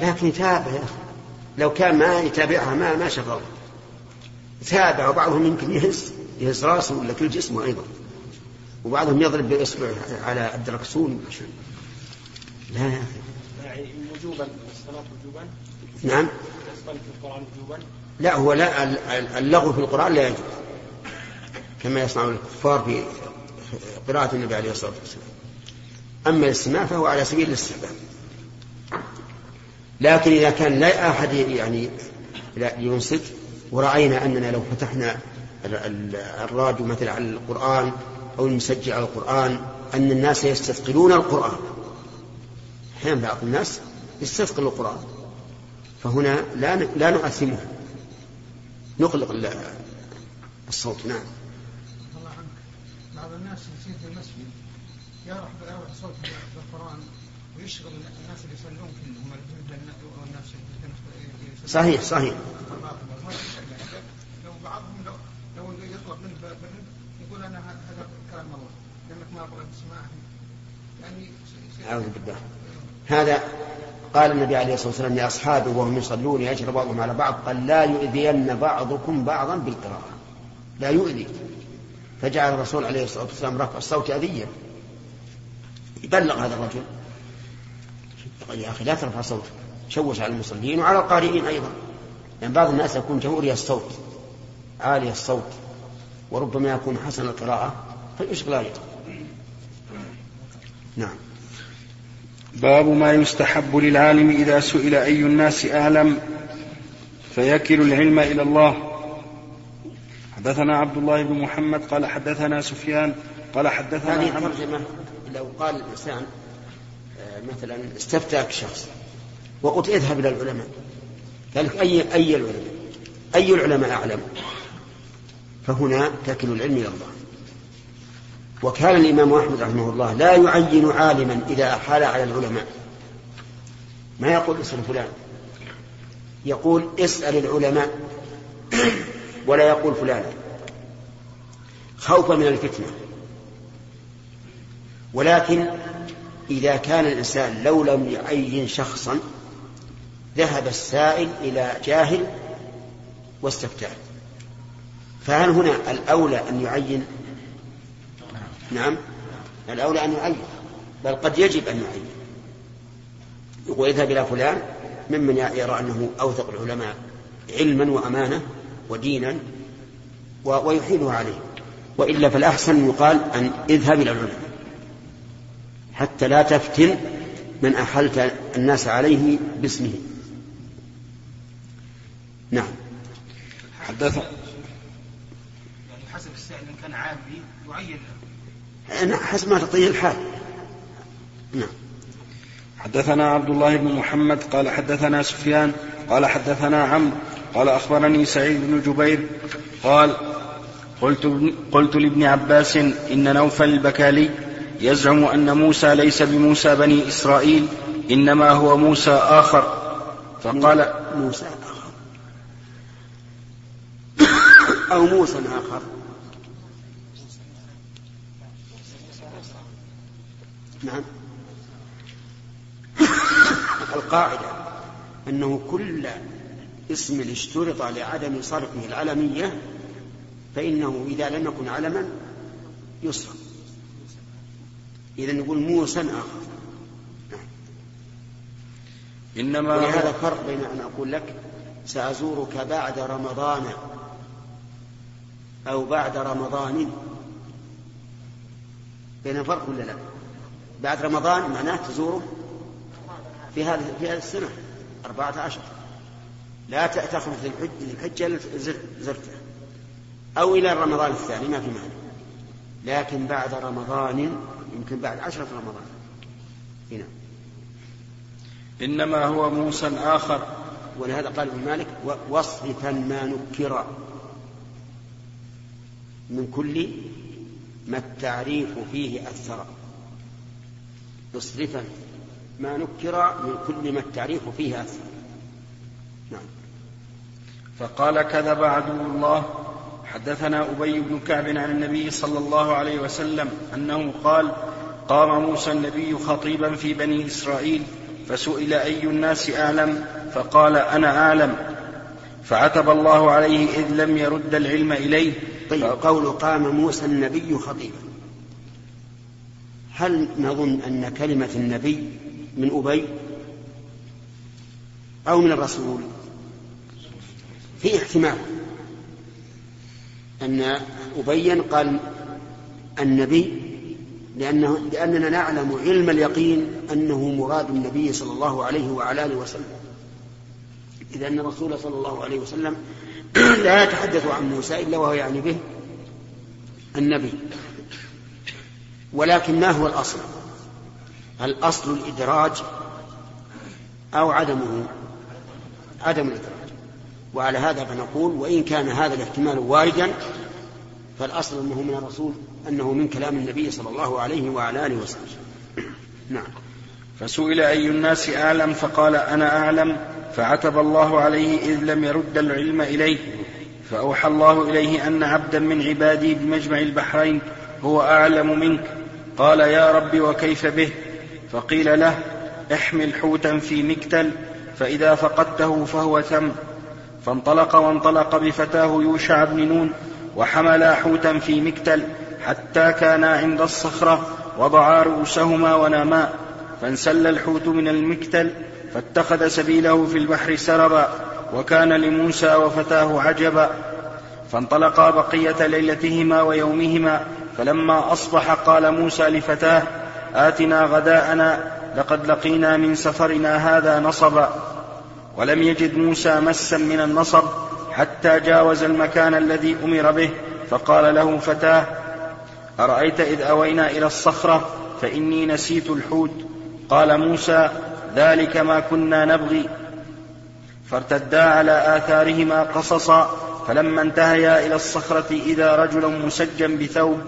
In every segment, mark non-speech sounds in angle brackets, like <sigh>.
لكن يتابع. يا أخي لو كان ما يتابعها ما ما شغل. تابع وبعضهم يمكن يهز يهز راسه ولا كل جسمه أيضا. وبعضهم يضرب بإصبعه على الدركسون لا. يا أخي يعني وجوبا الصلاة وجوبا نعم. في القرآن وجوبا لا هو لا اللغو في القرآن لا يجوز. كما يصنع الكفار في قراءة النبي عليه الصلاة والسلام. أما الاستماع فهو على سبيل الاستحباب. لكن إذا كان لا أحد يعني ينصت ورأينا أننا لو فتحنا الراديو مثلا على القرآن أو المسجل على القرآن أن الناس يستثقلون القرآن. أحيانا بعض الناس يستثقل القرآن. فهنا لا لا نؤثمه. نغلق الصوت نعم. الله عنك. بعض الناس يصير في المسجد يرفع صوت القرآن ويشغل الناس اللي يصلون كلهم صحيح صحيح. لو بعضهم لو لو يطلب منه يقول أنا هذا كلام الله لأنك ما أبغى تسمعه. يعني أعوذ بالله. هذا قال النبي عليه الصلاة والسلام لأصحابه وهم يصلون يجري بعضهم على بعض قال لا يؤذين بعضكم بعضا بالقراءة. لا يؤذي. فجعل الرسول عليه الصلاة والسلام رفع الصوت أذية. يبلغ هذا الرجل. يا أخي لا ترفع صوتك. شوش على المصلين وعلى القارئين أيضا. لأن يعني بعض الناس يكون جهوري الصوت عالي الصوت وربما يكون حسن القراءة فيشغل أيضا. نعم. باب ما يستحب للعالم إذا سئل أي الناس أعلم فيكل العلم إلى الله. حدثنا عبد الله بن محمد قال حدثنا سفيان قال حدثنا هذه ترجمة لو قال الإنسان آه، مثلا استفتاك شخص وقلت اذهب إلى العلماء. قال لك أي أي العلماء؟ أي العلماء أعلم؟ فهنا تكل العلم إلى الله. وكان الإمام أحمد رحمه الله لا يعين عالما إذا أحال على العلماء. ما يقول اسأل فلان؟ يقول اسأل العلماء <clears throat> ولا يقول فلان. خوفا من الفتنة. ولكن إذا كان الإنسان لو لم يعين شخصا ذهب السائل إلى جاهل واستفتاه. فهل هنا الأولى أن يعين؟ نعم. الأولى أن يعين بل قد يجب أن يعين. ويذهب إلى فلان ممن يرى أنه أوثق العلماء علما وأمانة ودينا ويحيله عليه. وإلا فالأحسن يقال أن اذهب إلى العلماء. حتى لا تفتن من أحلت الناس عليه باسمه. نعم. حدث يعني حسب السائل إن كان عادي يعين حسب ما تطيب الحال. نعم. حدثنا عبد الله بن محمد قال حدثنا سفيان قال حدثنا عمرو قال أخبرني سعيد بن جبير قال قلت, قلت لابن عباس إن نوفل البكالي يزعم أن موسى ليس بموسى بني إسرائيل إنما هو موسى آخر. فقال موسى آخر. أو موسى آخر. نعم. القاعدة أنه كل اسم اشترط لعدم صرفه العلمية فإنه إذا لم يكن علما يصرف. إذا نقول موسى آخر. نعم. إنما ولهذا فرق بين أن أقول لك سأزورك بعد رمضان أو بعد رمضان. بين فرق ولا لا؟ بعد رمضان معناه تزوره في هذه في هذه السنة أربعة عشر. لا تخرج الحجة زرته أو إلى رمضان الثاني ما في معنى لكن بعد رمضان يمكن بعد عشرة رمضان. هنا. إنما هو موسى آخر ولهذا قال ابن مالك واصرفا ما نكر. من كل ما التعريف فيه أثر. اصرفا ما نكر من كل ما التعريف فيه أثر. نعم. فقال كذب عدو الله. حدثنا أبي بن كعب عن النبي صلى الله عليه وسلم أنه قال قام موسى النبي خطيبا في بني إسرائيل فسئل أي الناس أعلم؟ فقال أنا أعلم. فعتب الله عليه إذ لم يرد العلم إليه طيب قول قام موسى النبي خطيبا. هل نظن أن كلمة النبي من أبي أو من الرسول؟ في احتمال أن أبي قال النبي لأنه لأننا نعلم علم اليقين أنه مراد النبي صلى الله عليه وعلى آله وسلم. إذا أن الرسول صلى الله عليه وسلم لا يتحدث عن موسى إلا وهو يعني به النبي ولكن ما هو الأصل؟ الأصل الإدراج أو عدمه؟ عدم الإدراج. وعلى هذا فنقول وإن كان هذا الاحتمال واردا فالأصل أنه من الرسول أنه من كلام النبي صلى الله عليه وعلى آله وسلم. نعم. فسئل أي الناس أعلم فقال أنا أعلم فعتب الله عليه إذ لم يرد العلم إليه. فأوحى الله إليه أن عبدا من عبادي بمجمع البحرين هو أعلم منك. قال يا رب وكيف به؟ فقيل له احمل حوتا في مكتل فإذا فقدته فهو ثم. فانطلق وانطلق بفتاه يوشع بن نون وحملا حوتا في مكتل حتى كانا عند الصخرة وضعا رؤوسهما وناما. فانسل الحوت من المكتل فاتخذ سبيله في البحر سربا وكان لموسى وفتاه عجبا فانطلقا بقية ليلتهما ويومهما فلما أصبح قال موسى لفتاه آتنا غداءنا لقد لقينا من سفرنا هذا نصبا. ولم يجد موسى مسا من النصب حتى جاوز المكان الذي أمر به فقال له فتاه أرأيت إذ أوينا إلى الصخرة فإني نسيت الحوت. قال موسى ذلك ما كنا نبغي. فارتدا على آثارهما قصصا فلما انتهيا إلى الصخرة إذا رجل مسجى بثوب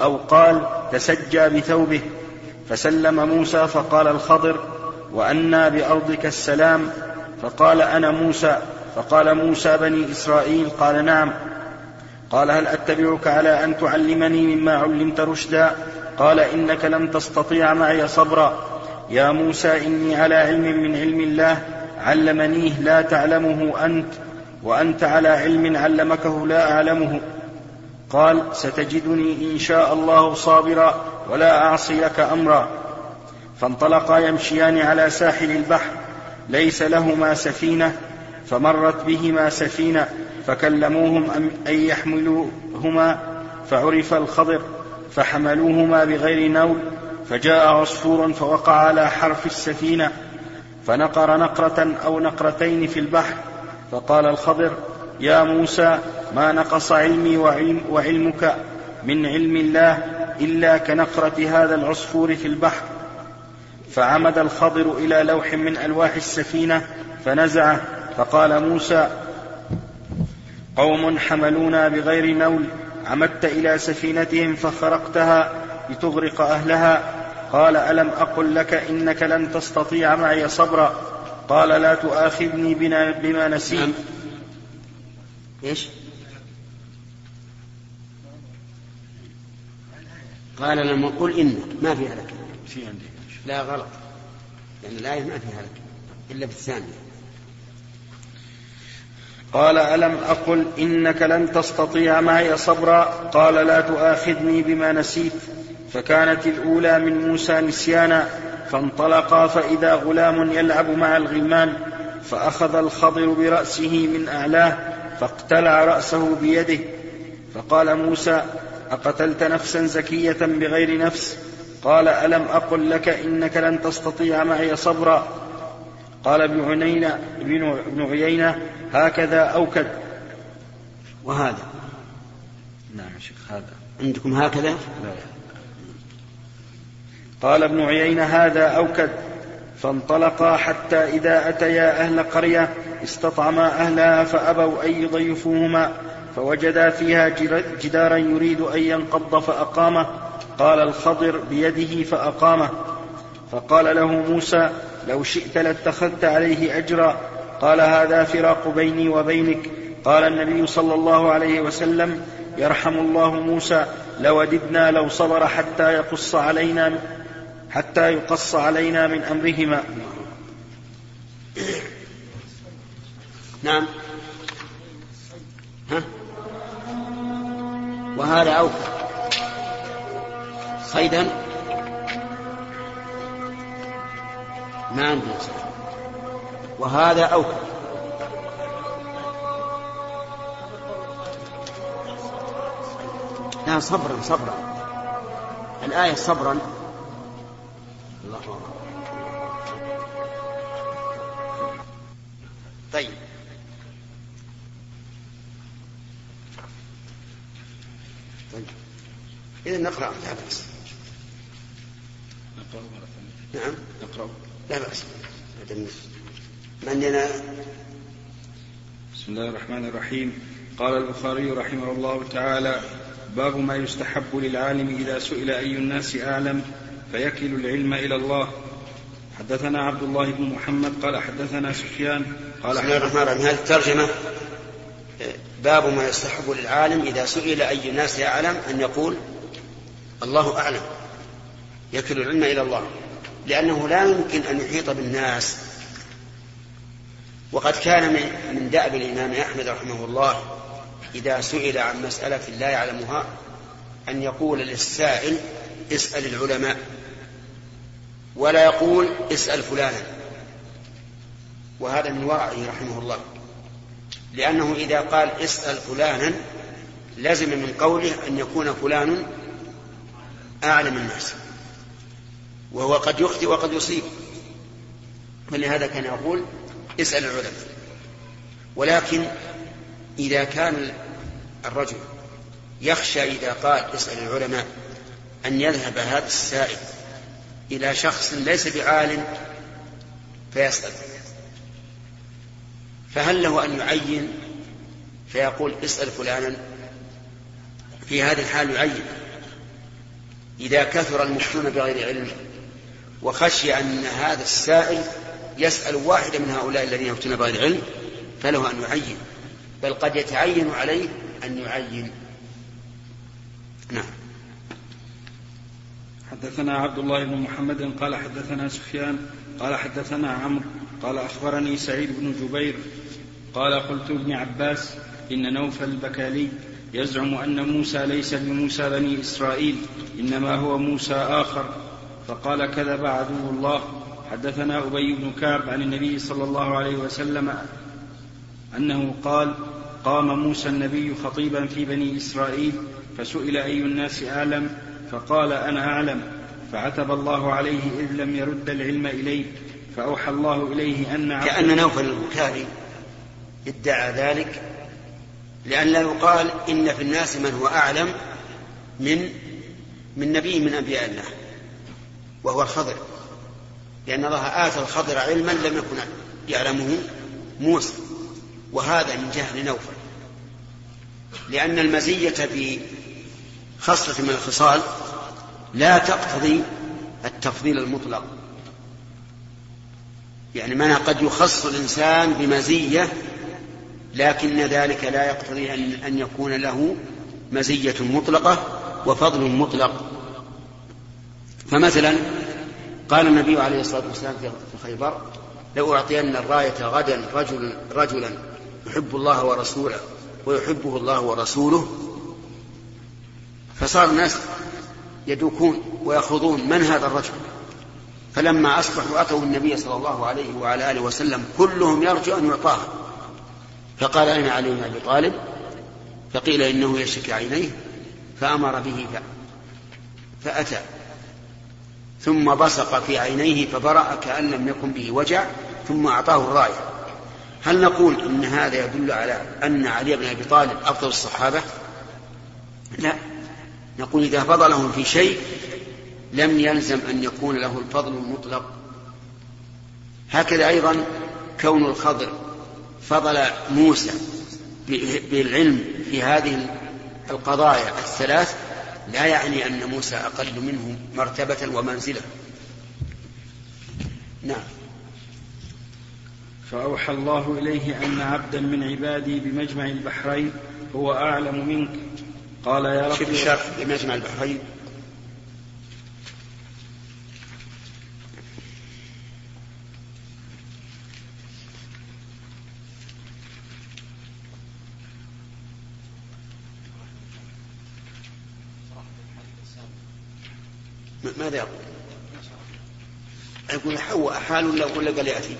أو قال تسجى بثوبه فسلم موسى فقال الخضر وأنا بأرضك السلام. فقال أنا موسى فقال موسى بني إسرائيل قال نعم. قال هل أتبعك على أن تعلمني مما علمت رشدا؟ قال إنك لن تستطيع معي صبرا. يا موسى إني على علم من علم الله علمنيه لا تعلمه أنت وأنت على علم علمكه لا أعلمه. قال ستجدني إن شاء الله صابرا ولا أعصي لك أمرا. فانطلقا يمشيان على ساحل البحر ليس لهما سفينة فمرت بهما سفينة فكلموهم أن يحملوهما فعرف الخضر فحملوهما بغير نول فجاء عصفور فوقع على حرف السفينة فنقر نقرة أو نقرتين في البحر فقال الخضر يا موسى ما نقص علمي وعلم وعلمك من علم الله إلا كنقرة هذا العصفور في البحر. فعمد الخضر إلى لوح من ألواح السفينة فنزعه فقال موسى قوم حملونا بغير نول عمدت إلى سفينتهم فخرقتها لتغرق أهلها قال ألم أقل لك إنك لن تستطيع معي صبرا؟ قال لا تؤاخذني بنا بما نسيت. نعم. إيش؟ قال لما قل إنك ما فيها لك في عندي. لا غلط. لأن يعني الآية ما فيها لك إلا في الثانية قال ألم أقل إنك لن تستطيع معي صبرا؟ قال لا تؤاخذني بما نسيت. فكانت الأولى من موسى نسيانا فانطلقا فإذا غلام يلعب مع الغلمان فأخذ الخضر برأسه من أعلاه فاقتلع رأسه بيده. فقال موسى أقتلت نفسا زكية بغير نفس؟ قال ألم أقل لك إنك لن تستطيع معي صبرا؟ قال ابن عيينة ابن عيينة هكذا أوكد وهذا؟ نعم شيخ هذا. عندكم هكذا؟ لا. قال ابن عيينة هذا أوكد فانطلقا حتى إذا أتيا أهل قرية استطعما أهلها فأبوا أن يضيفوهما فوجدا فيها جدارا يريد أن ينقض فأقامه قال الخضر بيده فأقامه. فقال له موسى لو شئت لاتخذت عليه أجرا قال هذا فراق بيني وبينك. قال النبي صلى الله عليه وسلم يرحم الله موسى لوددنا لو صبر حتى يقص علينا حتى يقص علينا من أمرهما. نعم. ها؟ وهذا أوفى صيدا. ما عندنا وهذا أوفى لا صبرا صبرا. الآية صبرا. نقرأ لا بأس. نقرأ مرة ثانية. نعم. نقرأ لا بأس. ما عندنا بسم الله الرحمن الرحيم. قال البخاري رحمه الله تعالى باب ما يستحب للعالم إذا سئل أي الناس أعلم فيكل العلم إلى الله. حدثنا عبد الله بن محمد قال حدثنا سفيان قال بسم الله الرحمن الرحيم. هذه الترجمة؟ باب ما يستحب للعالم إذا سئل أي الناس يعلم أن يقول الله أعلم. يكل العلم إلى الله. لأنه لا يمكن أن يحيط بالناس. وقد كان من دأب الإمام أحمد رحمه الله إذا سئل عن مسألة لا يعلمها أن يقول للسائل اسأل العلماء. ولا يقول اسأل فلانا. وهذا من ورعه رحمه الله. لأنه إذا قال اسأل فلانا لزم من قوله أن يكون فلان أعلم الناس. وهو قد يخطئ وقد يصيب. فلهذا كان يقول اسأل العلماء. ولكن إذا كان الرجل يخشى إذا قال اسأل العلماء أن يذهب هذا السائل إلى شخص ليس بعالم فيسأل. فهل له أن يعين؟ فيقول اسأل فلانا. في هذه الحال يعين. إذا كثر المفتون بغير علم وخشي أن هذا السائل يسأل واحدا من هؤلاء الذين يفتون بغير علم فله أن يعين بل قد يتعين عليه أن يعين. نعم. حدثنا عبد الله بن محمد قال حدثنا سفيان قال حدثنا عمرو قال أخبرني سعيد بن جبير قال قلت ابن عباس إن نوفل البكالي يزعم أن موسى ليس بموسى بني إسرائيل إنما هو موسى آخر. فقال كذب عدو الله. حدثنا أبي بن كعب عن النبي صلى الله عليه وسلم أنه قال قام موسى النبي خطيبا في بني إسرائيل فسئل أي الناس أعلم؟ فقال أنا أعلم. فعتب الله عليه إذ لم يرد العلم إليه. فأوحى الله إليه أن كأن نوفل البكاري ادعى ذلك لأن لا يقال إن في الناس من هو أعلم من من نبي من أنبياء الله وهو الخضر. لأن الله آتى الخضر علما لم يكن يعلمه موسى وهذا من جهل نوفل. لأن المزية في خصلة من الخصال لا تقتضي التفضيل المطلق. يعني معنى قد يخص الإنسان بمزية لكن ذلك لا يقتضي أن, أن يكون له مزية مطلقة وفضل مطلق. فمثلا قال النبي عليه الصلاة والسلام في خيبر لو أعطين الراية غدا رجل رجلا يحب الله ورسوله ويحبه الله ورسوله فصار الناس يدوكون ويخوضون من هذا الرجل. فلما أصبحوا أتوا النبي صلى الله عليه وعلى آله وسلم كلهم يرجو أن يعطاه. فقال أين علي بن أبي طالب فقيل إنه يشتكي عينيه فأمر به فأتى. ثم بصق في عينيه فبرأ كأن لم يكن به وجع ثم أعطاه الراية. هل نقول إن هذا يدل على أن علي بن أبي طالب أفضل الصحابة؟ لا. نقول إذا فضلهم في شيء لم يلزم أن يكون له الفضل المطلق. هكذا أيضا كون الخضر فضل موسى بالعلم في هذه القضايا الثلاث لا يعني أن موسى أقل منه مرتبة ومنزلة. نعم. فأوحى الله إليه أن عبدا من عبادي بمجمع البحرين هو أعلم منك. قال يا رب شوف الشرح بمجمع البحرين. ماذا يقول؟ يقول حواء حال ولا ولا قال يأتي؟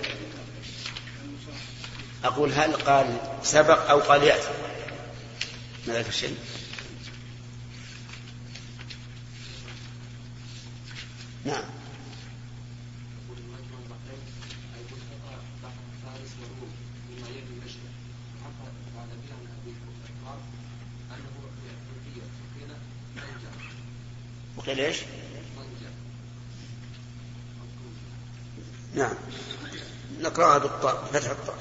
أقول هل قال سبق أو قال يأتي؟ ما ذاك الشيء؟ نعم وقيل إيش؟ نعم. نقرأها بالطاء فتح الطاء.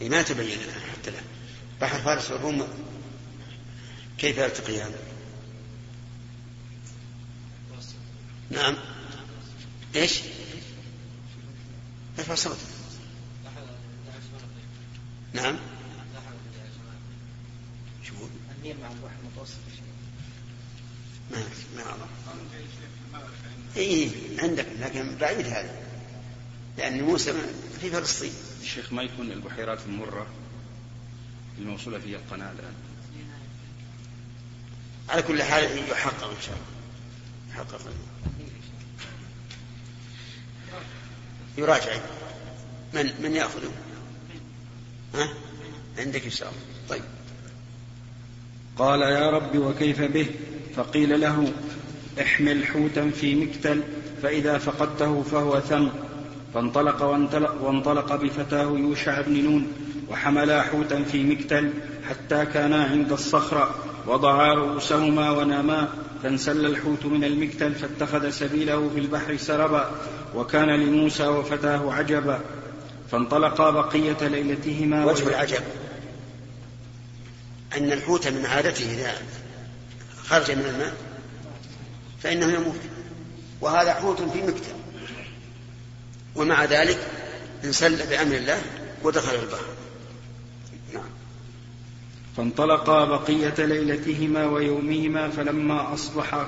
إيه ما تبين حتى الآن. بحر فارس والروم كيف يلتقيان؟ نعم. إيش؟ ارفع صوتك نعم. شو النيل مع البحر المتوسط ما ما أعظم إيه عندك لكن بعيد هذا. لأن موسى في فلسطين. الشيخ ما يكون البحيرات المرة الموصولة فيها القناة الآن؟ على كل حال يحقق إن شاء الله. يحقق. يراجع. من من يأخذه؟ ها؟ عندك إن شاء الله. طيب. قال يا رب وكيف به؟ فقيل له احمل حوتا في مكتل فإذا فقدته فهو ثم. فانطلق وانطلق, وانطلق بفتاه يوشع بن نون وحملا حوتا في مكتل حتى كانا عند الصخرة. وضعا رؤوسهما وناما فانسل الحوت من المكتل فاتخذ سبيله في البحر سربا. وكان لموسى وفتاه عجبا. فانطلقا بقية ليلتهما وجه العجب. أن الحوت من عادته إذا خرج من الماء فإنه يموت. وهذا حوت في مكتب. ومع ذلك انسل بأمر الله ودخل البحر. نعم. فانطلقا بقية ليلتهما ويومهما فلما أصبح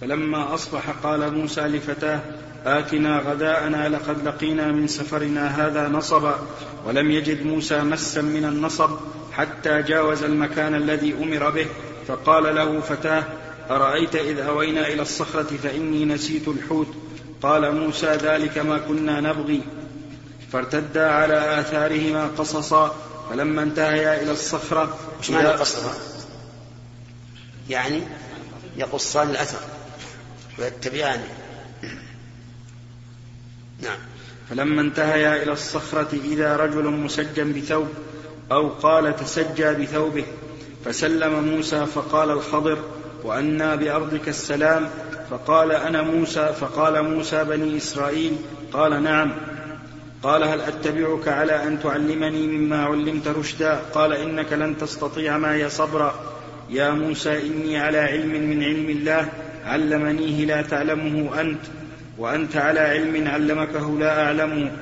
فلما أصبح قال موسى لفتاه آتنا غداءنا لقد لقينا من سفرنا هذا نصبا ولم يجد موسى مسا من النصب حتى جاوز المكان الذي أمر به فقال له فتاه أرأيت إذ أوينا إلى الصخرة فإني نسيت الحوت؟ قال موسى ذلك ما كنا نبغي. فارتدا على آثارهما قصصا فلما انتهيا إلى الصخرة وش معنى قصصا؟ يعني يقصان الأثر ويتبعانه نعم. فلما انتهيا إلى الصخرة إذا رجل مسجى بثوب أو قال تسجى بثوبه فسلم موسى فقال الخضر. وأنا بأرضك السلام فقال أنا موسى فقال موسى بني إسرائيل قال نعم. قال هل أتبعك على أن تعلمني مما علمت رشدا؟ قال إنك لن تستطيع معي صبرا. يا موسى إني على علم من علم الله علمنيه لا تعلمه أنت وأنت على علم علمكه لا أعلمه.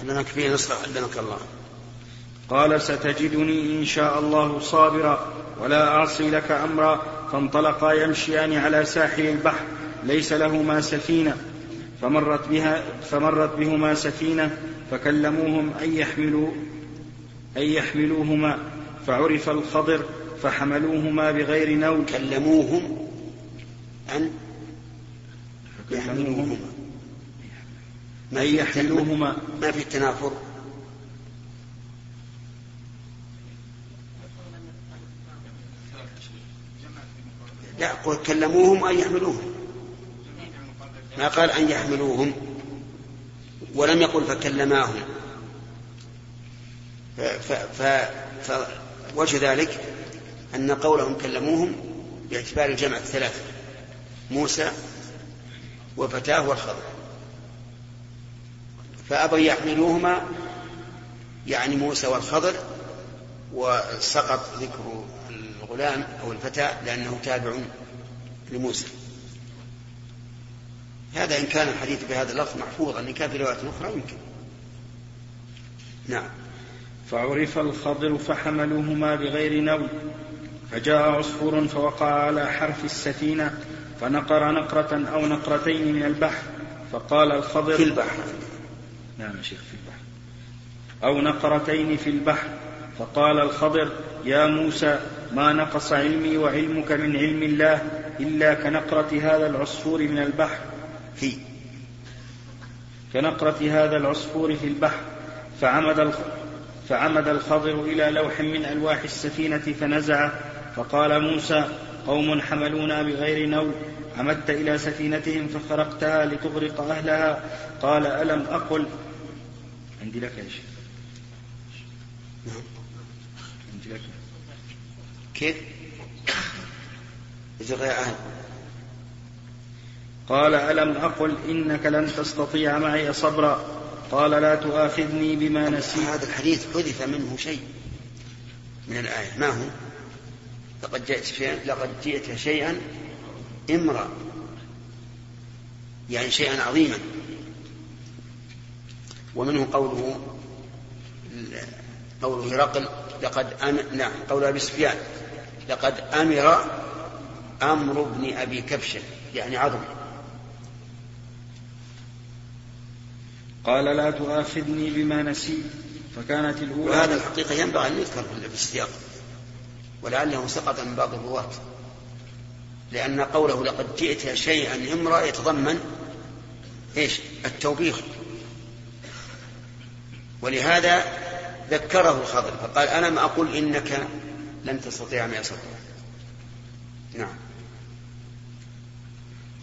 علمك فيه نصر علمك الله. قال ستجدني إن شاء الله صابرا. ولا أعصي لك أمرا فانطلقا يمشيان على ساحل البحر ليس لهما سفينة. فمرت بها فمرت بهما سفينة فكلموهم أن يحملوا أن يحملوهما. فعرف الخضر فحملوهما بغير نول كلموهم أن يحملوهما. أن يحملوهما. ما في التنافر؟ لا قل كلموهم أن يحملوهم. ما قال أن يحملوهم؟ ولم يقل فكلماهم. فوجه ذلك أن قولهم كلموهم باعتبار الجمع الثلاثة موسى وفتاه والخضر. فأبوا يحملوهما يعني موسى والخضر وسقط ذكر الغلام أو الفتى لأنه تابع لموسى. هذا إن كان الحديث بهذا اللفظ محفوظا إن كان في رواية أخرى يمكن. نعم. فعرف الخضر فحملوهما بغير نول فجاء عصفور فوقع على حرف السفينة فنقر نقرة أو نقرتين من البحر فقال الخضر في البحر. نعم شيخ في البحر. أو نقرتين في البحر فقال الخضر يا موسى ما نقص علمي وعلمك من علم الله إلا كنقرة هذا العصفور من البحر. في. كنقرة هذا العصفور في البحر. فعمد. فعمد الخضر إلى لوح من ألواح السفينة فنزعه فقال موسى قوم حملونا بغير نوم. عمدت إلى سفينتهم فخرقتها لتغرق أهلها. قال ألم أقل؟ عندي لك يا شيخ. كيف؟ غير أهل. قال ألم أقل إنك لن تستطيع معي صبرا؟ قال لا تؤاخذني بما نسيت. هذا الحديث حذف منه شيء من الآية. ما هو؟ لقد جئت شيئا لقد جئت شيئا امرأ. يعني شيئا عظيما. ومنه قوله قوله هرقل لقد أم... نعم قول أبي سفيان. لقد أمر أمر ابن أبي كبشة يعني عظم. قال لا تؤاخذني بما نسيت فكانت الأولى وهذا الحقيقة ينبغي أن يذكر في السياق ولعله سقط من بعض الرواة. لأن قوله لقد جئت شيئا امرأ يتضمن إيش؟ التوبيخ. ولهذا ذكره الخضر فقال ألم أقل إنك لن تستطيع معي صبرا نعم.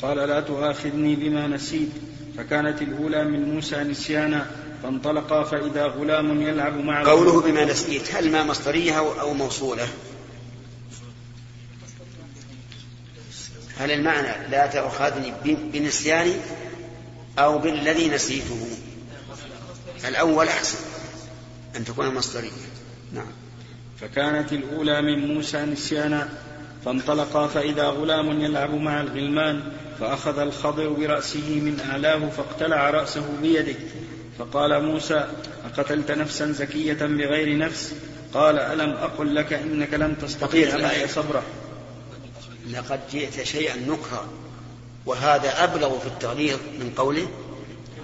قال لا تؤاخذني بما نسيت. فكانت الأولى من موسى نسيانا فانطلقا فإذا غلام يلعب مع قوله بما نسيت هل ما مصدرية أو موصولة؟ هل المعنى لا تؤاخذني بنسياني أو بالذي نسيته؟ الأول أحسن أن تكون مصدرية. نعم. فكانت الأولى من موسى نسيانا فانطلقا فإذا غلام يلعب مع الغلمان فأخذ الخضر برأسه من أعلاه فاقتلع رأسه بيده. فقال موسى أقتلت نفسا زكية بغير نفس؟ قال ألم أقل لك إنك لن تستطيع معي صبرا. لقد جئت شيئا نكرا وهذا أبلغ في التغليظ من قوله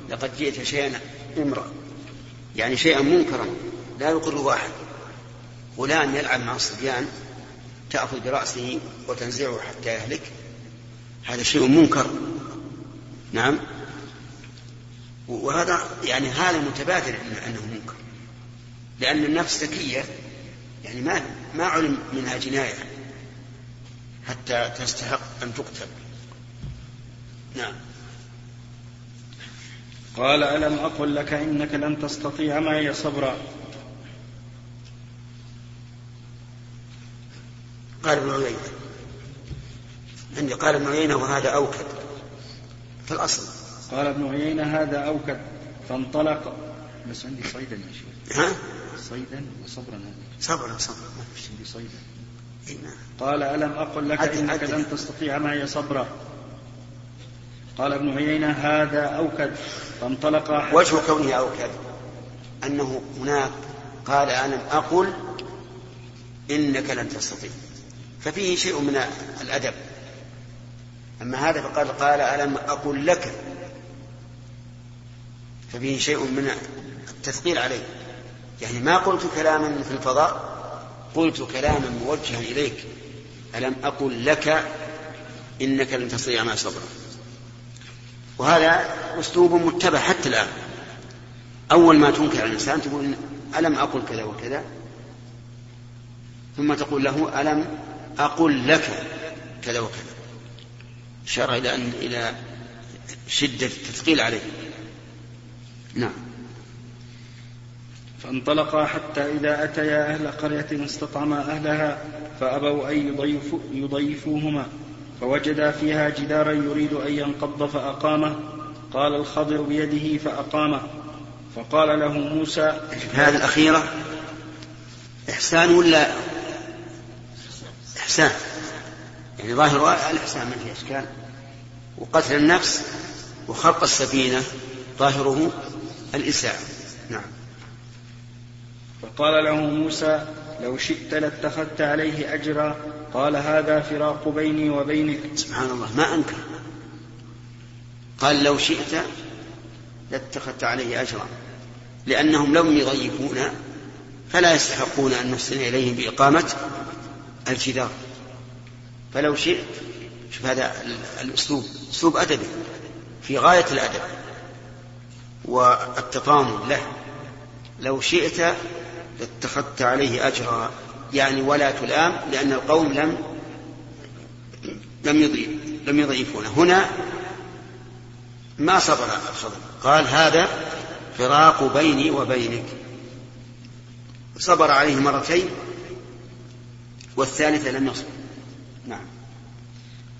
لقد جئت شيئا امرأ يعني شيئا منكرا لا يقر أحد غلام يلعب مع الصبيان تأخذ برأسه وتنزعه حتى يهلك. هذا شيء منكر. نعم. وهذا يعني هذا متبادر أنه منكر. لأن النفس ذكية يعني ما ما علم منها جناية حتى تستحق أن تقتل. نعم. قال ألم أقل لك إنك لن تستطيع معي صبرا؟ قال ابن عيينة. عندي قال ابن عيينة وهذا أوكد في الأصل. قال ابن عيينة هذا أوكد. فانطلق. بس عندي صيدا يا شيخ. ها؟ صيدا وصبرا. هذا صبرا. صبرا عندي صيدا. نعم. قال ألم أقل لك عدل إنك عدل. لن تستطيع معي صبرا؟ قال ابن عيينة هذا أوكد. فانطلق. وجه كونه أوكد. أنه هناك قال ألم أقل إنك لن تستطيع. ففيه شيء من الأدب. أما هذا فقال قال ألم أقل لك؟ ففيه شيء من التثقيل عليه. يعني ما قلت كلاما في الفضاء قلت كلاما موجها إليك. ألم أقل لك؟ إنك لن تستطيع ما صبرا وهذا أسلوب متبع حتى الآن. أول ما تنكر على الإنسان تقول ألم أقل كذا وكذا؟ ثم تقول له ألم أقل لك كذا وكذا. إشارة إلى أن إلى شدة التثقيل عليه. نعم. فانطلقا حتى إذا أتيا أهل قرية استطعما أهلها فأبوا أن يضيفوا يضيفوهما فوجدا فيها جدارا يريد أن ينقض فأقامه. قال الخضر بيده فأقامه. فقال له موسى هذه الأخيرة إحسان ولا إحسان يعني ظاهر الإحسان ما فيه إشكال. وقتل النفس وخرق السفينة ظاهره الإساءة. نعم. فقال له موسى لو شئت لاتخذت عليه أجرا قال هذا فراق بيني وبينك. سبحان الله ما أنكر. قال لو شئت لاتخذت عليه أجرا. لأنهم لم يضيفونا فلا يستحقون أن نحسن إليهم بإقامة الجدار. فلو شئت شوف هذا الأسلوب أسلوب أدبي في غاية الأدب والتطامن له. لو شئت لاتخذت عليه أجرا يعني ولا تلام لأن القوم لم لم يضيف لم يضيفونه هنا ما صبر الخضر. قال هذا فراق بيني وبينك. صبر عليه مرتين والثالثة لم يصبر نعم.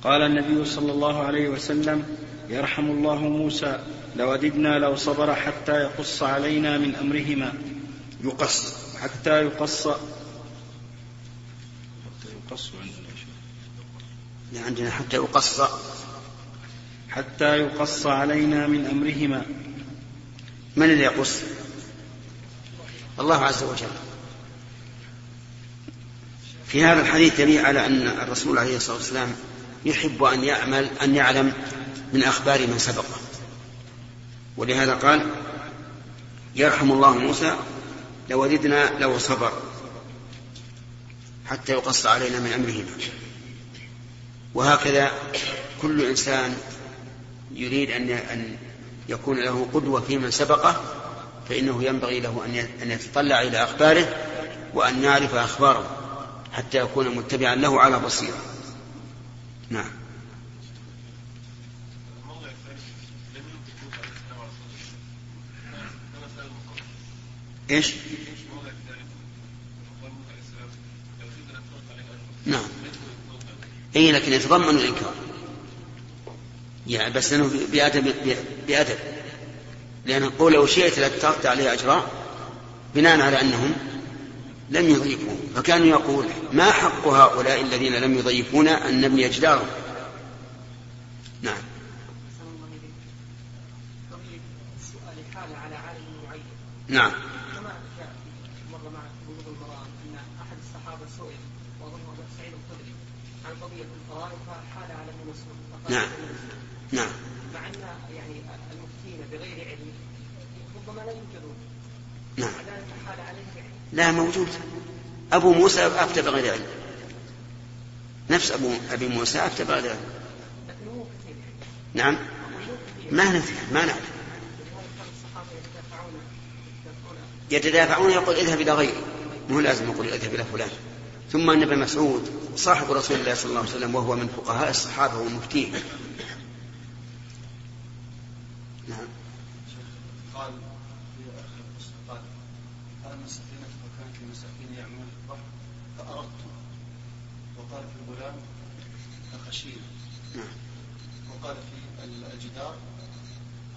قال النبي صلى الله عليه وسلم يرحم الله موسى لوددنا لو صبر حتى يقص علينا من أمرهما. يقص. حتى يقص. حتى يقص عندنا عندنا حتى يقص. حتى يقص علينا من أمرهما. من الذي يقص؟ الله عز وجل. في هذا الحديث دليل على أن الرسول عليه الصلاة والسلام يحب أن يعمل أن يعلم من أخبار من سبقه ولهذا قال يرحم الله موسى لوددنا لو صبر حتى يقص علينا من أمرهما. وهكذا كل إنسان يريد أن أن يكون له قدوة في من سبقه فإنه ينبغي له أن يتطلع إلى أخباره وأن يعرف أخباره. حتى يكون متبعا له على بصيرة. نعم. إيش؟ نعم. إي لكن يتضمن الإنكار. يعني بس إنه بأدب بأدب. لأن قول لو شئت لاتخذت عليه أجراء بناء على أنهم لم يضيفوا فكان يقول ما حق هؤلاء الذين لم يضيفونا أن نبني جدارهم نعم. نعم. كما ان احد الصحابه سئل سعيد عن قضيه الفرائض فحال على ابن نعم. نعم. مع ان يعني المفتين بغير علم ربما لا يوجدون نعم. حال عليه لا موجود. أبو موسى أفتى بغير علم. نفس أبو أبي موسى أفتى بغير علم. نعم. ما ندري ما نعرف. يتدافعون يقول اذهب إلى غيري. مو لازم يقول اذهب إلى فلان. ثم أن ابن مسعود صاحب رسول الله صلى الله عليه وسلم وهو من فقهاء الصحابة ومفتيه نعم قال في اخر القصة قال ان السفينه وكانت لمساكين يعملون في البحر فاردت وقال في الغلام فخشينا نعم وقال في الجدار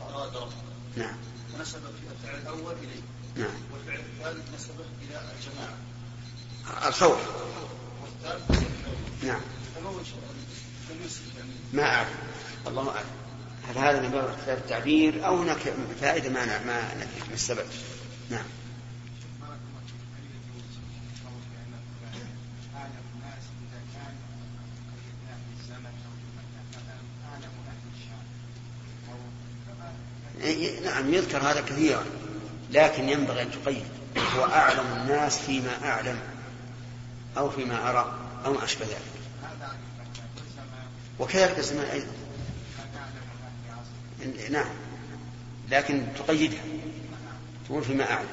فاراد ربه نعم ونسب في الفعل الأول اليه نعم والفعل الثالث نسبه إلى الجماعة. الخوف. والثالث. نعم. يعني. ما أعرف. الله أعلم هل هذا من باب اختلاف التعبير أو هناك فائدة ما ما ما السبب؟ نعم. إيه، نعم يذكر هذا كثيرا لكن ينبغي أن تقيد. هو أعلم الناس فيما أعلم أو فيما أرى أو ما أشبه ذلك. وكذلك الزمان أيضا. نعم. لكن تقيدها. تقول فيما أعلم.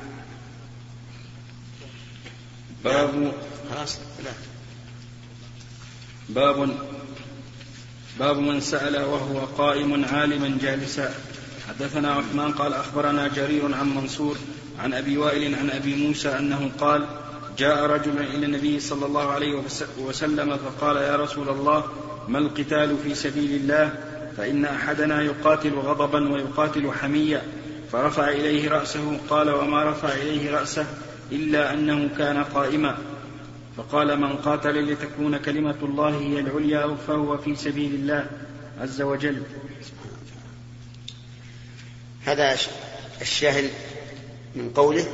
باب خلاص لا. باب باب من سأل وهو قائم عالما جالسا. حدثنا عثمان قال أخبرنا جرير عن منصور عن أبي وائل عن أبي موسى أنه قال جاء رجل إلى النبي صلى الله عليه وس- وسلم فقال يا رسول الله ما القتال في سبيل الله؟ فإن أحدنا يقاتل غضبا ويقاتل حمية فرفع إليه رأسه قال وما رفع إليه رأسه إلا أنه كان قائما. فقال من قاتل لتكون كلمة الله هي العليا فهو في سبيل الله عز وجل. هذا الشاهد من قوله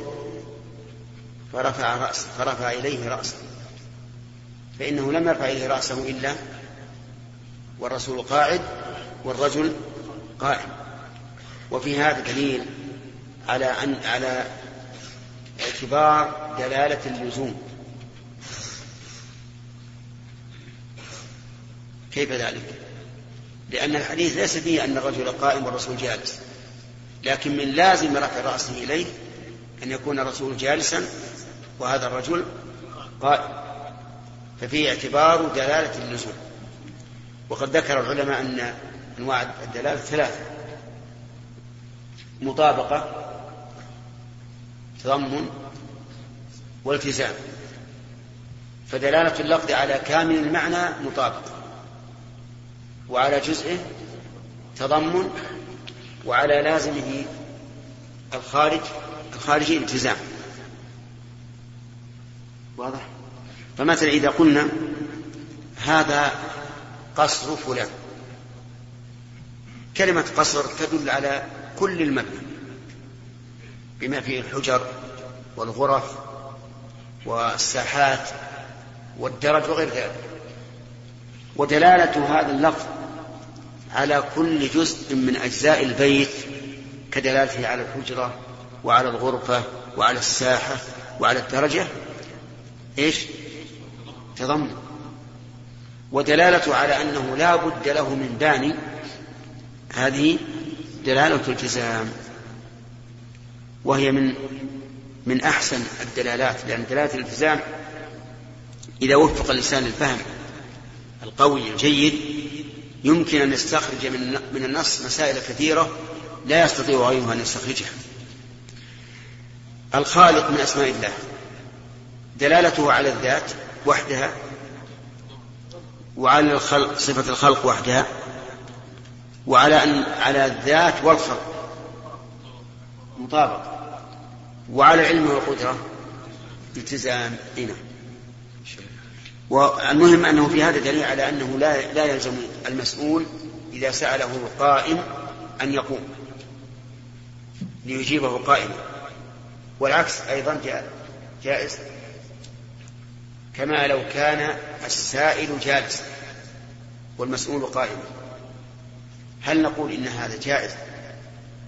فرفع رأسه فرفع إليه رأسه. فإنه لم يرفع إليه رأسه إلا والرسول قاعد والرجل قائم. وفي هذا دليل على أن على اعتبار دلالة اللزوم. كيف ذلك؟ لأن الحديث ليس فيه أن الرجل قائم والرسول جالس. لكن من لازم رفع رأسه إليه أن يكون الرسول جالسا وهذا الرجل قائم. ففيه اعتبار دلالة اللزوم وقد ذكر العلماء أن أنواع الدلالة ثلاثة. مطابقة تضمن والتزام. فدلالة اللفظ على كامل المعنى مطابق وعلى جزئه تضمن وعلى لازمه الخارج الخارجي التزام. واضح؟ فمثلا إذا قلنا هذا قصر فلان كلمة قصر تدل على كل المبنى بما فيه الحجر والغرف والساحات والدرج وغير ذلك. ودلالة هذا اللفظ على كل جزء من أجزاء البيت كدلالته على الحجرة وعلى الغرفة وعلى الساحة وعلى الدرجة إيش؟ تضمن ودلالته على أنه لا بد له من باني هذه دلالة التزام وهي من من أحسن الدلالات لأن دلالة الالتزام إذا وفق الإنسان للفهم القوي الجيد يمكن أن يستخرج من من النص مسائل كثيرة لا يستطيع غيره أن يستخرجها. الخالق من أسماء الله. دلالته على الذات وحدها وعلى الخلق صفة الخلق وحدها وعلى أن على الذات والخلق. مطابق. وعلى العلم والقدرة التزام. هنا والمهم أنه في هذا دليل على أنه لا لا يلزم المسؤول إذا سأله القائم أن يقوم. ليجيبه قائما. والعكس أيضا جائز. كما لو كان السائل جالسا والمسؤول قائما. هل نقول إن هذا جائز؟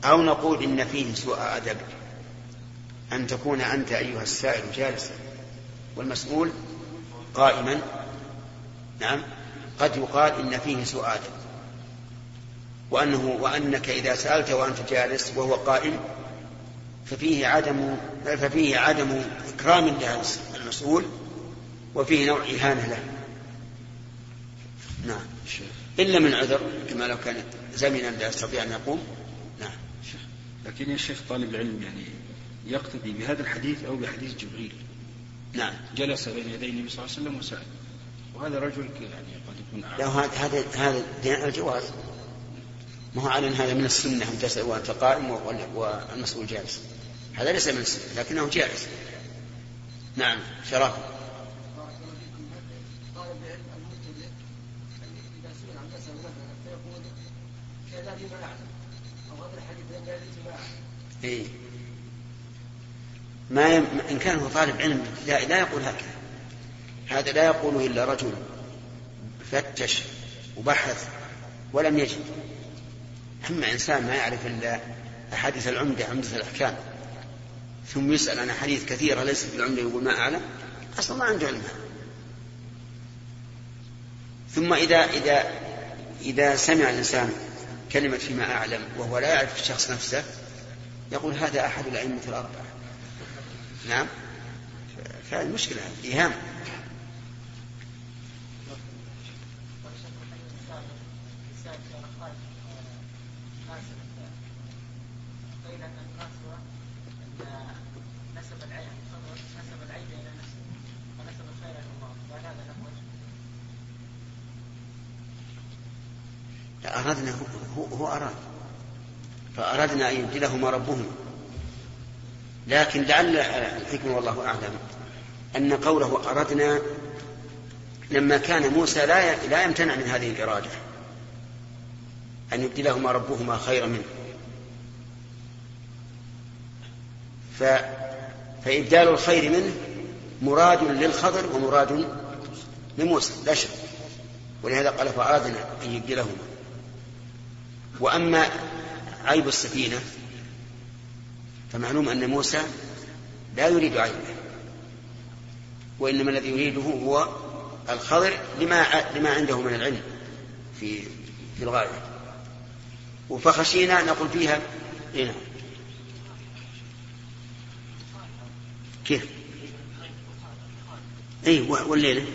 أو نقول إن فيه سوء أدب؟ أن تكون أنت أيها السائل جالسا والمسؤول قائما؟ نعم. قد يقال إن فيه سوء أدب. وأنه وأنك إذا سألت وأنت جالس وهو قائم ففيه عدم ففيه عدم إكرام المسؤول وفيه نوع إهانة له. نعم. إلا من عذر كما لو كان زمنا لا يستطيع أن يقوم. نعم. لكن يا شيخ طالب العلم يعني يقتدي بهذا الحديث أو بحديث جبريل. نعم. جلس بين يدي النبي صلى الله عليه وسلم وسأل. وهذا رجل يعني قد يكون لا هذا هذا هذا الجواز ما هو على هذا من السنة أن تسأل وأنت قائم والمسؤول جالس. هذا ليس من السنة لكنه جائز. نعم شرف. إيه؟ ما يم... إن كان هو طالب علم لا, لا يقول هكذا. هذا لا يقوله إلا رجل فتش وبحث ولم يجد. أما إنسان ما يعرف إلا أحاديث العمدة عمدة الأحكام. ثم يسأل عن أحاديث كثيرة ليست العمدة يقول ما أعلم أصلا ما عنده علمها. ثم إذا إذا إذا سمع الإنسان كلمة فيما أعلم وهو لا يعرف الشخص نفسه يقول هذا أحد الأئمة الأربعة. نعم؟ فهذه مشكلة إيهام أردنا هو, هو أراد فأردنا أن يبدلهما ربهما لكن لعل الحكمة والله أعلم أن قوله أردنا لما كان موسى لا لا يمتنع من هذه الإرادة أن يبدلهما ربهما خيرا منه. ف فإبدال الخير منه مراد للخضر ومراد لموسى لا شك. ولهذا قال فأردنا أن يبدلهما. وأما عيب السفينة. فمعلوم أن موسى لا يريد عيبه. وإنما الذي يريده هو الخضر لما لما عنده من العلم في في الغاية. فخشينا نقول فيها هنا كيف؟ اي والليلة.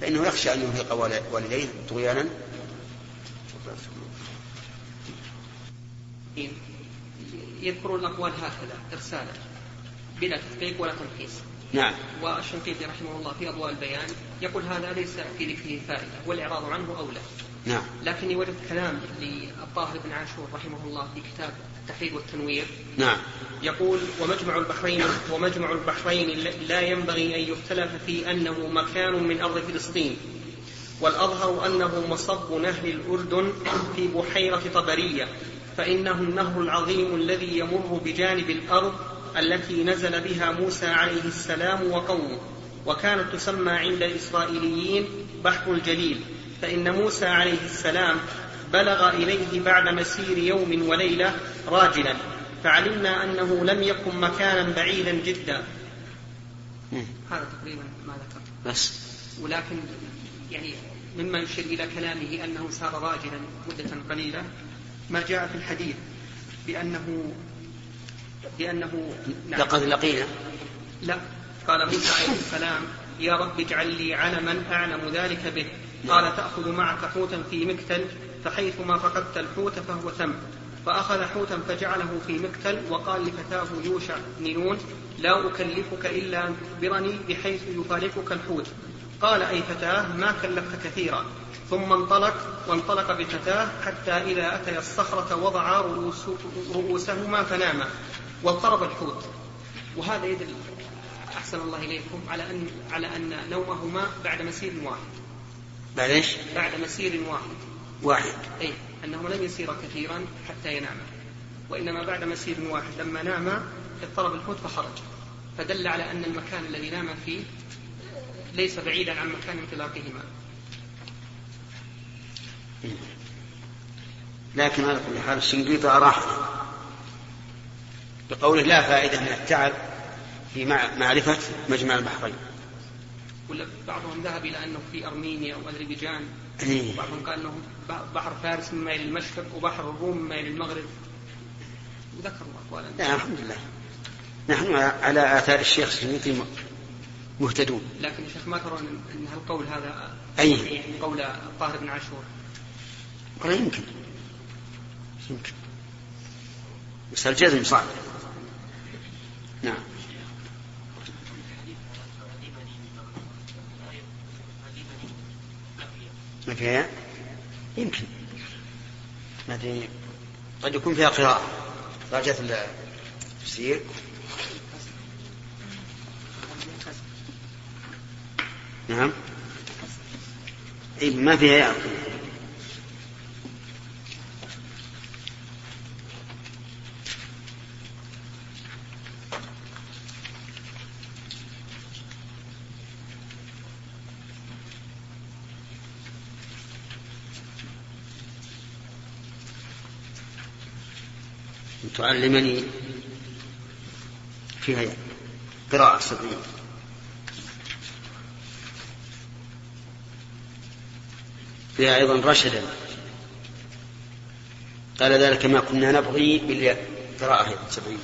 فإنه يخشى أن يرهق والديه طغيانا. يذكرون الأقوال هكذا إرسالا بلا تحقيق ولا تلخيص نعم. والشنقيطي رحمه الله في أضواء البيان يقول هذا ليس في ذكره فائدة والإعراض عنه أولى. نعم. لكني وجدت كلام للطاهر بن عاشور رحمه الله في كتاب التحرير والتنوير. نعم. يقول ومجمع البحرين ومجمع البحرين لا ينبغي أن يختلف في أنه مكان من أرض فلسطين والأظهر أنه مصب نهر الأردن في بحيرة طبرية فإنه النهر العظيم الذي يمر بجانب الأرض التي نزل بها موسى عليه السلام وقومه وكانت تسمى عند الإسرائيليين بحر الجليل. فإن موسى عليه السلام بلغ إليه بعد مسير يوم وليلة راجلا. فعلمنا أنه لم يكن مكانا بعيدا جدا. هذا تقريبا ما ذكر بس. ولكن يعني مما يشير إلى كلامه أنه سار راجلا مدة قليلة ما جاء في الحديث بأنه بأنه نعم. لقد لقينا. لا قال موسى عليه السلام يا رب اجعل لي علما أعلم ذلك به. قال تأخذ معك حوتا في مكتل فحيثما فقدت الحوت فهو ثم فأخذ حوتا فجعله في مكتل وقال لفتاه يوشع بن نون لا أكلفك إلا أن تخبرني بحيث يفارقك الحوت. قال أي فتاه ما كلفت كثيرا. ثم انطلق وانطلق بفتاه حتى إذا أتيا الصخرة وضعا رؤوس رؤوسهما فناما واضطرب الحوت وهذا يدل أحسن الله إليكم على أن على أن نومهما بعد مسير واحد. بعد إيش؟ بعد مسير واحد. واحد. أي أنه لم يسير كثيرا حتى يناما. وإنما بعد مسير واحد لما ناما اضطرب الحوت فخرج. فدل على أن المكان الذي نام فيه ليس بعيدا عن مكان انطلاقهما. لكن على كل حال الشنقيطي أراحنا بقوله لا فائدة من التعب في معرفة مجمع البحرين. ولا بعضهم ذهب إلى أنه في أرمينيا وأذربيجان إيه. وبعضهم قال أنه بحر فارس مما إلى المشرق وبحر الروم مما إلى المغرب. وذكروا أقوالا. لا الحمد لله. نحن على آثار الشيخ الشنقيطي مهتدون. لكن يا شيخ ما ترون أن القول هذا أي. يعني قول الطاهر بن عاشور. والله يمكن. يمكن. بس الجزم صعب نعم. ما فيها يمكن. ما أدري قد يكون فيها قراءة. درجة التفسير. نعم. إيه ما فيها يعقل تعلمني فيها قراءة سبعين. فيها أيضا رشدا. قال ذلك ما كنا نبغي بالياء قراءة أيضا سبعين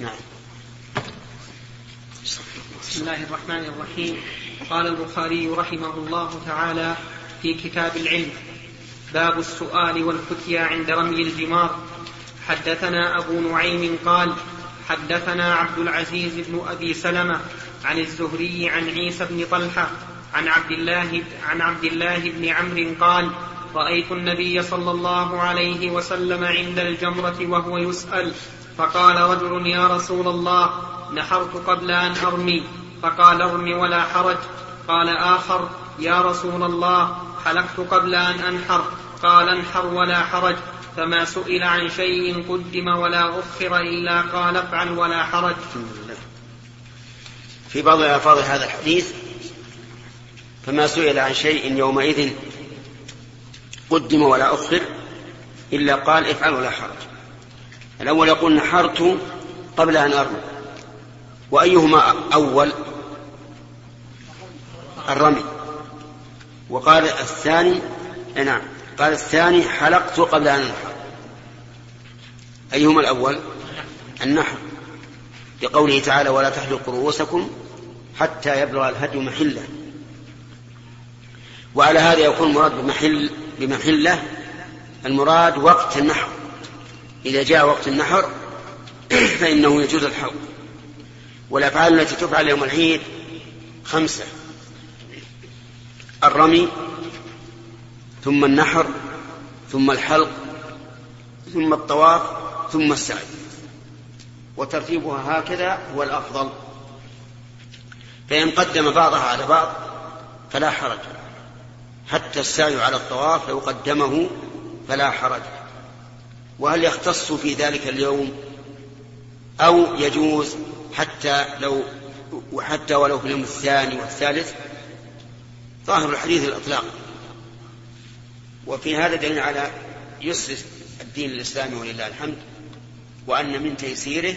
نعم بسم الله الرحمن الرحيم. قال البخاري رحمه الله تعالى في كتاب العلم باب السؤال والفتيا عند رمي الجمار. حدثنا أبو نعيم قال حدثنا عبد العزيز بن أبي سلمة عن الزهري عن عيسى بن طلحة عن عبد الله عن عبد الله بن عمرو قال رأيت النبي صلى الله عليه وسلم عند الجمرة وهو يسأل فقال رجل يا رسول الله نحرت قبل أن أرمي. فقال ارم ولا حرج. قال آخر يا رسول الله حلقت قبل أن أنحر. قال انحر ولا حرج. فما سئل عن شيء قدم ولا أخر إلا قال افعل ولا حرج. في بعض ألفاظ هذا الحديث فما سئل عن شيء يومئذ قدم ولا أخر إلا قال افعل ولا حرج. الأول يقول نحرت قبل أن أرمي. وأيهما أول؟ الرمي. وقال الثاني نعم قال الثاني حلقت قبل أن أنحر. أيهما الأول؟ النحر. لقوله تعالى ولا تحلقوا رؤوسكم حتى يبلغ الهدي محلة. وعلى هذا يكون المراد بمحل بمحلة المراد وقت النحر. إذا جاء وقت النحر <clears throat> فإنه يجوز الحلق. والأفعال التي تفعل يوم العيد خمسة. الرمي ثم النحر ثم الحلق ثم الطواف ثم السعي. وترتيبها هكذا هو الأفضل. فإن قدم بعضها على بعض فلا حرج. حتى السعي على الطواف لو قدمه فلا حرج. وهل يختص في ذلك اليوم؟ أو يجوز حتى لو وحتى ولو في اليوم الثاني والثالث؟ ظاهر الحديث الإطلاق. وفي هذا دليل على يسر الدين الإسلامي ولله الحمد وأن من تيسيره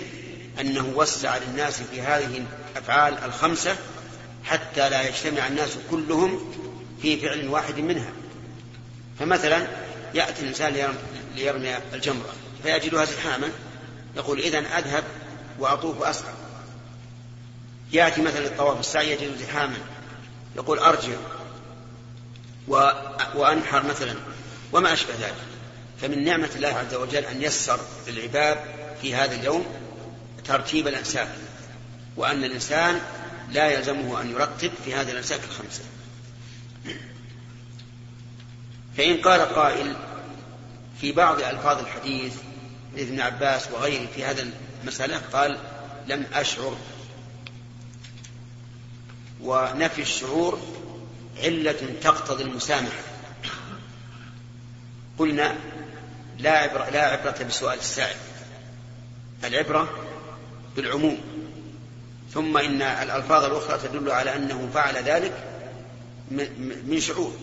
أنه وسع للناس في هذه الأفعال الخمسة حتى لا يجتمع الناس كلهم في فعل واحد منها. فمثلا يأتي الإنسان ليرمي الجمرة فيجدها زحاما يقول إذا أذهب وأطوف وأسعى. يأتي مثلا الطواف السعي يجد زحاما يقول أرجع. وأنحر مثلا. وما أشبه ذلك. فمن نعمة الله عز وجل أن يسر للعباد في هذا اليوم ترتيب الأنساك وأن الإنسان لا يلزمه أن يرتب في هذه الأنساك الخمسة. فإن قال قائل في بعض ألفاظ الحديث ابن عباس وغيره في هذا المسألة قال لم أشعر. ونفي الشعور علة تقتضي المسامحة. قلنا لا عبرة, لا عبرة بسؤال السائل. العبرة بالعموم. ثم إن الألفاظ الأخرى تدل على أنه فعل ذلك من شعور.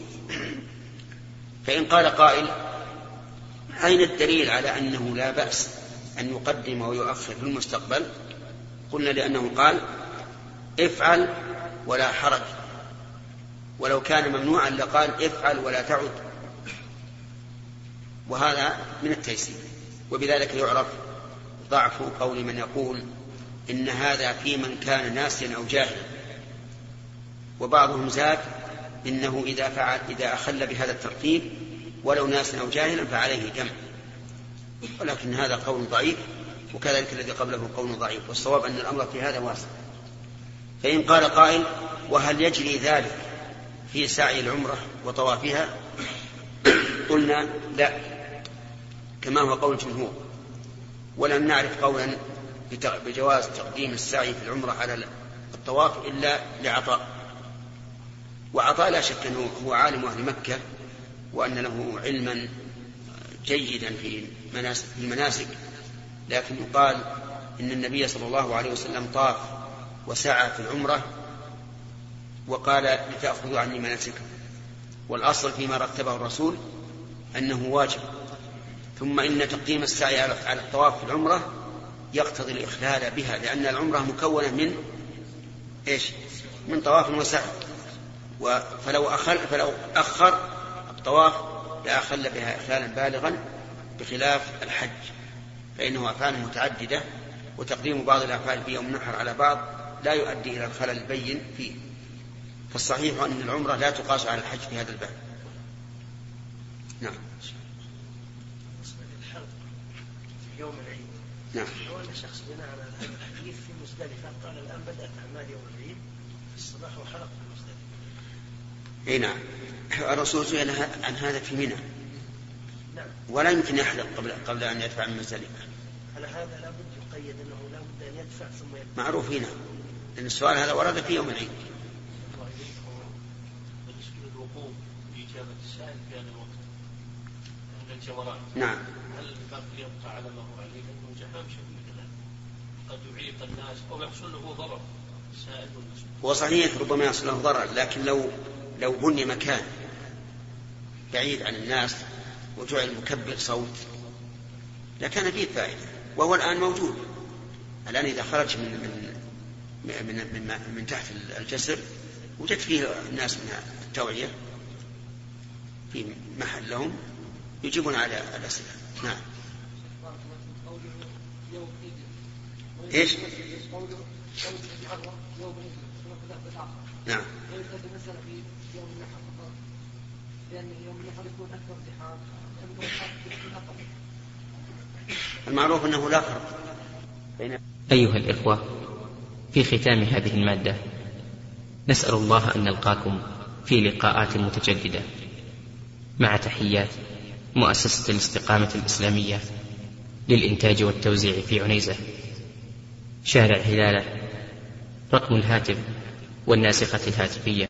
فإن قال قائل أين الدليل على أنه لا بأس أن يقدم ويؤخر في المستقبل؟ قلنا لأنه قال افعل ولا حرج. ولو كان ممنوعا لقال افعل ولا تعد. وهذا من التيسير. وبذلك يعرف ضعف قول من يقول إن هذا في من كان ناسيا أو جاهلا. وبعضهم زاد إنه إذا فعل إذا أخل بهذا الترتيب ولو ناسا أو جاهلا فعليه دم ولكن هذا قول ضعيف وكذلك الذي قبله قول ضعيف. والصواب أن الأمر في هذا واسع. فإن قال قائل وهل يجري ذلك في سعي العمرة وطوافها؟ قلنا لا كما هو قول الجمهور. ولم نعرف قولا بجواز تقديم السعي في العمرة على الطواف إلا لعطاء. وعطاء لا شك أنه هو عالم أهل مكة وأن له علما جيدا في المناسك. لكن يقال إن النبي صلى الله عليه وسلم طاف وسعى في العمرة وقال لتأخذوا عني مناسككم. والأصل فيما رتبه الرسول أنه واجب. ثم إن تقديم السعي على الطواف في العمرة يقتضي الإخلال بها لأن العمرة مكونة من إيش؟ من طواف وسعي. فلو أخل فلو أخر الطواف لأخل بها إخلالا بالغا بخلاف الحج فإنه أفعال متعددة وتقديم بعض الأفعال في يوم النحر على بعض لا يؤدي إلى الخلل البين فيه. فالصحيح أن العمرة لا تقاس على الحج في هذا الباب. نعم. يوم العيد. نعم. أن شخص بناء على هذا الحديث في مزدلفة قال الآن بدأت أعمال يوم العيد في الصباح وحلق في مزدلفة إي نعم. الرسول سئل عن هذا في منى. نعم. ولا يمكن يحلق قبل قبل أن يدفع من مزدلفة. على هذا لابد يقيد أنه لابد أن يدفع ثم يدفع. معروف هنا لأن السؤال هذا ورد في يوم العيد بالنسبة للوقوف بإجابة السائل في هذا الوقت عند الجمرات نعم. هل الباقي يبقى على ما هو عليه لأنه زحام شديد قد يعيق الناس أو يحصل له ضرر السائل والمسؤول هو صحيح ربما يحصل له ضرر لكن لو لو بني مكان بعيد عن الناس وجعل مكبر صوت لكان فيه فائدة وهو الآن موجود. الآن إذا خرج من من من من, من تحت الجسر وجد فيه الناس من التوعية في محل لهم يجيبون على الأسئلة. نعم. إيش؟ نعم. المعروف أنه لا فرق بين أيها الإخوة في ختام هذه المادة نسأل الله أن نلقاكم في لقاءات متجددة. مع تحيات. مؤسسة الاستقامة الإسلامية للإنتاج والتوزيع في عنيزة. شارع هلالة رقم الهاتف والناسخة الهاتفية.